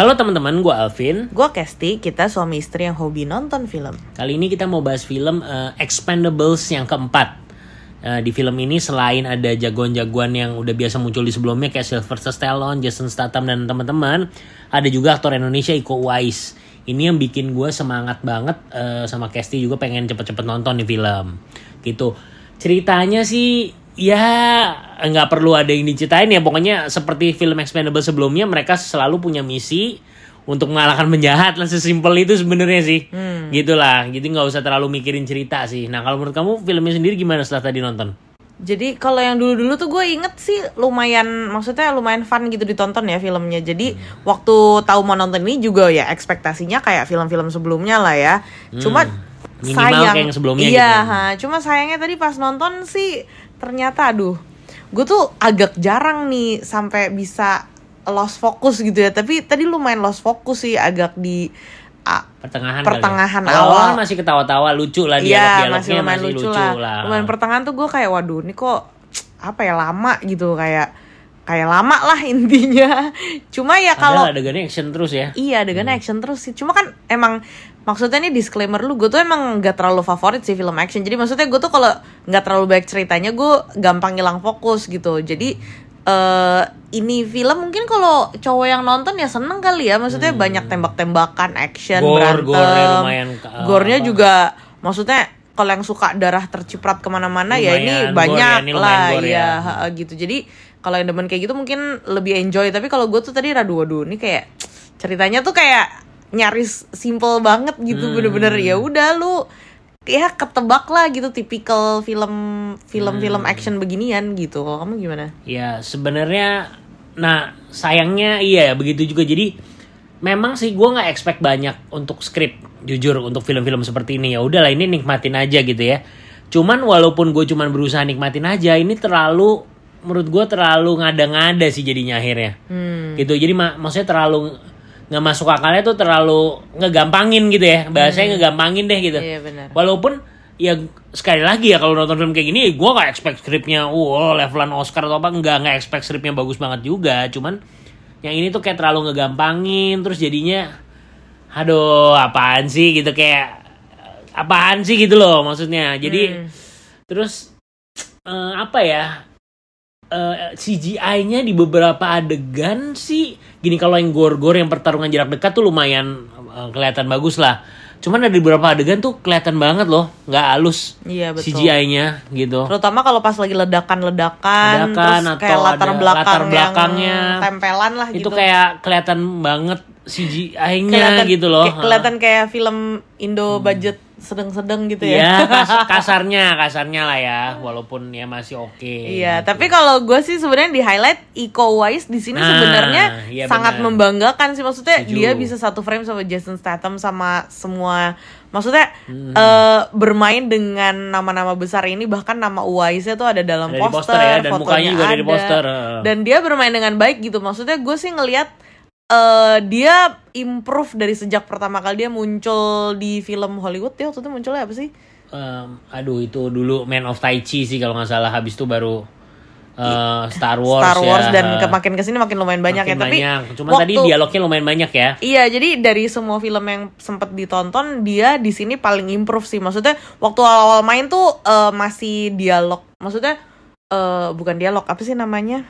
Halo teman-teman, gue Alvin. Gue Kesti, kita suami istri yang hobi nonton film. Kali ini kita mau bahas film uh, Expendables yang keempat. Uh, di film ini selain ada jagoan-jagoan yang udah biasa muncul di sebelumnya kayak Sylvester Stallone, Jason Statham dan teman-teman, ada juga aktor Indonesia Iko Uwais. Ini yang bikin gue semangat banget uh, sama Kesti juga pengen cepet-cepet nonton nih film. Gitu. Ceritanya sih ya nggak perlu ada yang diceritain ya pokoknya seperti film Expendable sebelumnya mereka selalu punya misi untuk mengalahkan penjahat lah sesimpel itu sebenarnya sih hmm. gitulah gitu nggak usah terlalu mikirin cerita sih nah kalau menurut kamu filmnya sendiri gimana setelah tadi nonton jadi kalau yang dulu-dulu tuh gue inget sih lumayan maksudnya lumayan fun gitu ditonton ya filmnya. Jadi hmm. waktu tahu mau nonton ini juga ya ekspektasinya kayak film-film sebelumnya lah ya. Hmm. Cuma Minimal sayang kayak yang sebelumnya iya, gitu. Ha, cuma sayangnya tadi pas nonton sih ternyata aduh gue tuh agak jarang nih sampai bisa lost fokus gitu ya tapi tadi lumayan lost fokus sih agak di uh, pertengahan pertengahan ya. awal masih ketawa-tawa lucu lah dia iya, masih lumayan masih lucu, lucu lah. lah lumayan pertengahan tuh gue kayak waduh ini kok apa ya lama gitu kayak kayak lama lah intinya cuma ya kalau adegannya action terus ya iya adegannya hmm. action terus sih cuma kan emang maksudnya ini disclaimer lu gue tuh emang gak terlalu favorit sih film action. Jadi maksudnya gue tuh kalau nggak terlalu baik ceritanya gue gampang hilang fokus gitu. Jadi uh, ini film mungkin kalau cowok yang nonton ya seneng kali ya. Maksudnya hmm. banyak tembak-tembakan action gore, berantem. gore lumayan uh, gornya apa? juga maksudnya kalau yang suka darah terciprat ke mana-mana ya ini banyak ya, ini lah ya, ya gitu. Jadi kalau yang demen kayak gitu mungkin lebih enjoy. Tapi kalau gue tuh tadi radu waduh ini kayak ceritanya tuh kayak nyaris simple banget gitu hmm. bener-bener ya udah lu ya ketebak lah gitu tipikal film film hmm. film action beginian gitu kalau kamu gimana ya sebenarnya nah sayangnya iya begitu juga jadi memang sih gue nggak expect banyak untuk skrip jujur untuk film-film seperti ini ya udahlah ini nikmatin aja gitu ya cuman walaupun gue cuman berusaha nikmatin aja ini terlalu menurut gue terlalu ngada-ngada sih jadinya akhirnya hmm. gitu jadi mak maksudnya terlalu nggak masuk akalnya tuh terlalu ngegampangin gitu ya. Bahasanya hmm. ngegampangin deh gitu. Iya, benar. walaupun ya sekali lagi ya kalau nonton film kayak gini gue gak expect skripnya wow levelan Oscar atau apa. Nggak nggak expect skripnya bagus banget juga. Cuman yang ini tuh kayak terlalu ngegampangin terus jadinya aduh apaan sih? gitu kayak apaan sih? gitu loh maksudnya. Jadi hmm. terus uh, apa ya uh, eh, CGI-nya di beberapa adegan sih gini kalau yang gor-gor yang pertarungan jarak dekat tuh lumayan uh, kelihatan bagus lah. Cuman ada di beberapa adegan tuh kelihatan banget loh, nggak halus iya, CGI-nya gitu. Terutama kalau pas lagi ledakan-ledakan, terus atau kayak latar belakang latar belakangnya tempelan lah gitu. Itu kayak kelihatan banget CGI-nya gitu loh. Kelihatan kayak film Indo budget sedang-sedang gitu ya. Iya, kas kasarnya, kasarnya lah ya, walaupun ya masih oke. Okay, iya, gitu. tapi kalau gue sih sebenarnya di highlight Iko Uwais di sini nah, sebenarnya iya sangat bener. membanggakan sih maksudnya Setuju. dia bisa satu frame sama Jason Statham sama semua maksudnya hmm. uh, bermain dengan nama-nama besar ini bahkan nama Uwaisnya tuh ada dalam ada poster, poster ya, dan mukanya juga ada di poster. Dan dia bermain dengan baik gitu. Maksudnya gue sih ngelihat uh, dia improve dari sejak pertama kali dia muncul di film Hollywood. Ya waktu itu munculnya apa sih? Um, aduh itu dulu Man of Tai Chi sih kalau nggak salah. Habis itu baru uh, Star Wars Star Wars ya. dan ke makin ke sini makin lumayan banyak makin ya tapi banyak. Cuma waktu, tadi dialognya lumayan banyak ya. Iya jadi dari semua film yang sempat ditonton dia di sini paling improve sih. Maksudnya waktu awal-awal main tuh uh, masih dialog. Maksudnya uh, bukan dialog apa sih namanya?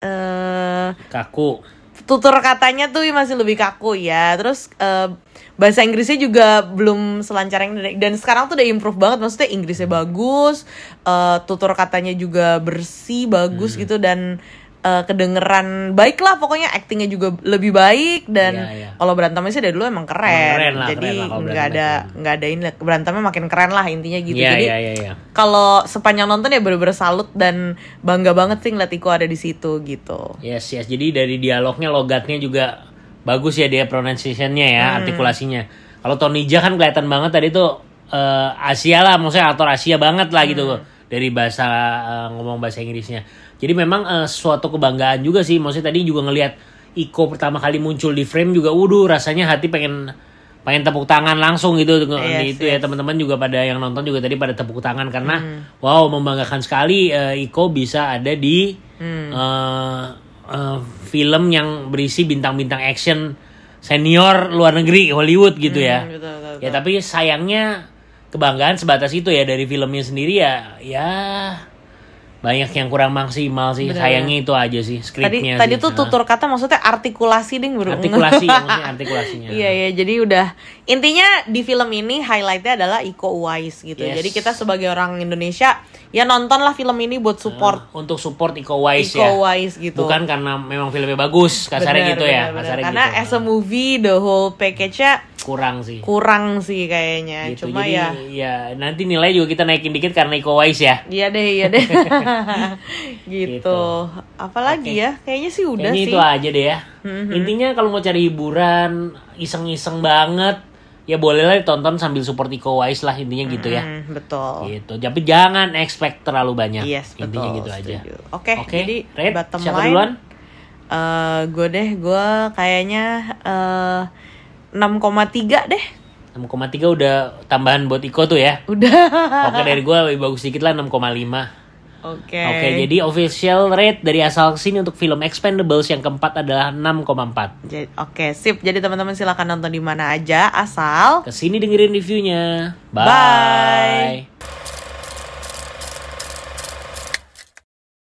Uh, kaku tutur katanya tuh masih lebih kaku ya. Terus uh, bahasa Inggrisnya juga belum selancar yang dan sekarang tuh udah improve banget. Maksudnya Inggrisnya bagus uh, tutur katanya juga bersih bagus hmm. gitu. Dan uh, kedengeran baik lah pokoknya aktingnya juga lebih baik dan yeah, yeah. kalau berantemnya sih dari dulu emang keren, keren lah, jadi nggak ada nggak ada ini berantemnya makin keren lah intinya gitu yeah, jadi yeah, yeah, yeah. kalau sepanjang nonton ya bener-bener salut dan bangga banget sih ngeliat Iko ada di situ gitu yes yes jadi dari dialognya logatnya juga bagus ya dia pronunciationnya ya hmm. artikulasinya kalau Tony Jaa kan kelihatan banget tadi tuh uh, Asia lah maksudnya aktor Asia banget lah gitu hmm. dari bahasa uh, ngomong bahasa Inggrisnya jadi memang uh, suatu kebanggaan juga sih. Maksudnya tadi juga ngelihat Iko pertama kali muncul di frame juga, wuduh rasanya hati pengen pengen tepuk tangan langsung gitu yes, itu ya, yes. ya teman-teman juga pada yang nonton juga tadi pada tepuk tangan karena hmm. wow membanggakan sekali uh, Iko bisa ada di hmm. uh, uh, film yang berisi bintang-bintang action senior luar negeri Hollywood gitu ya. Hmm, betul, betul, Ya tapi sayangnya kebanggaan sebatas itu ya dari filmnya sendiri ya ya banyak yang kurang maksimal sih. Bener. Sayangnya itu aja sih Tadi skripnya tadi sih. tuh tutur kata maksudnya artikulasi ding bro. artikulasi ya, maksudnya artikulasinya. Iya iya jadi udah intinya di film ini highlightnya adalah Iko Uwais gitu. Yes. Jadi kita sebagai orang Indonesia ya nontonlah film ini buat support Untuk support Iko Uwais Iko ya. Uwais gitu. Bukan karena memang filmnya bagus, kasarnya Bener, gitu ya. bener. Kasarnya Karena gitu. as a movie the whole package-nya kurang sih. kurang sih kayaknya. Gitu. Cuma Jadi, ya ya nanti nilai juga kita naikin dikit karena Iko Uwais ya. Iya deh, iya deh. gitu. Gitu. Apalagi Oke. ya? Kayaknya sih udah Kayaknya sih. itu aja deh ya. Intinya kalau mau cari hiburan, iseng-iseng banget, ya boleh lah tonton sambil support Iko Uwais lah intinya gitu ya. Betul. Gitu. Tapi jangan expect terlalu banyak. Yes, intinya betul. gitu aja. setuju. Oke, Oke, jadi Red, bottom siapa line duluan? eh gue deh, gue kayaknya eh 6,3 deh. 6,3 udah tambahan buat Iko tuh ya. Udah. Oke dari gue lebih bagus dikit lah 6,5. Oke. Oke, jadi official rate dari asal ke sini untuk film Expendables yang keempat adalah 6,4. Jadi- Oke, sip. Jadi teman-teman silakan nonton di mana aja asal Ke sini dengerin reviewnya. Bye. Bye.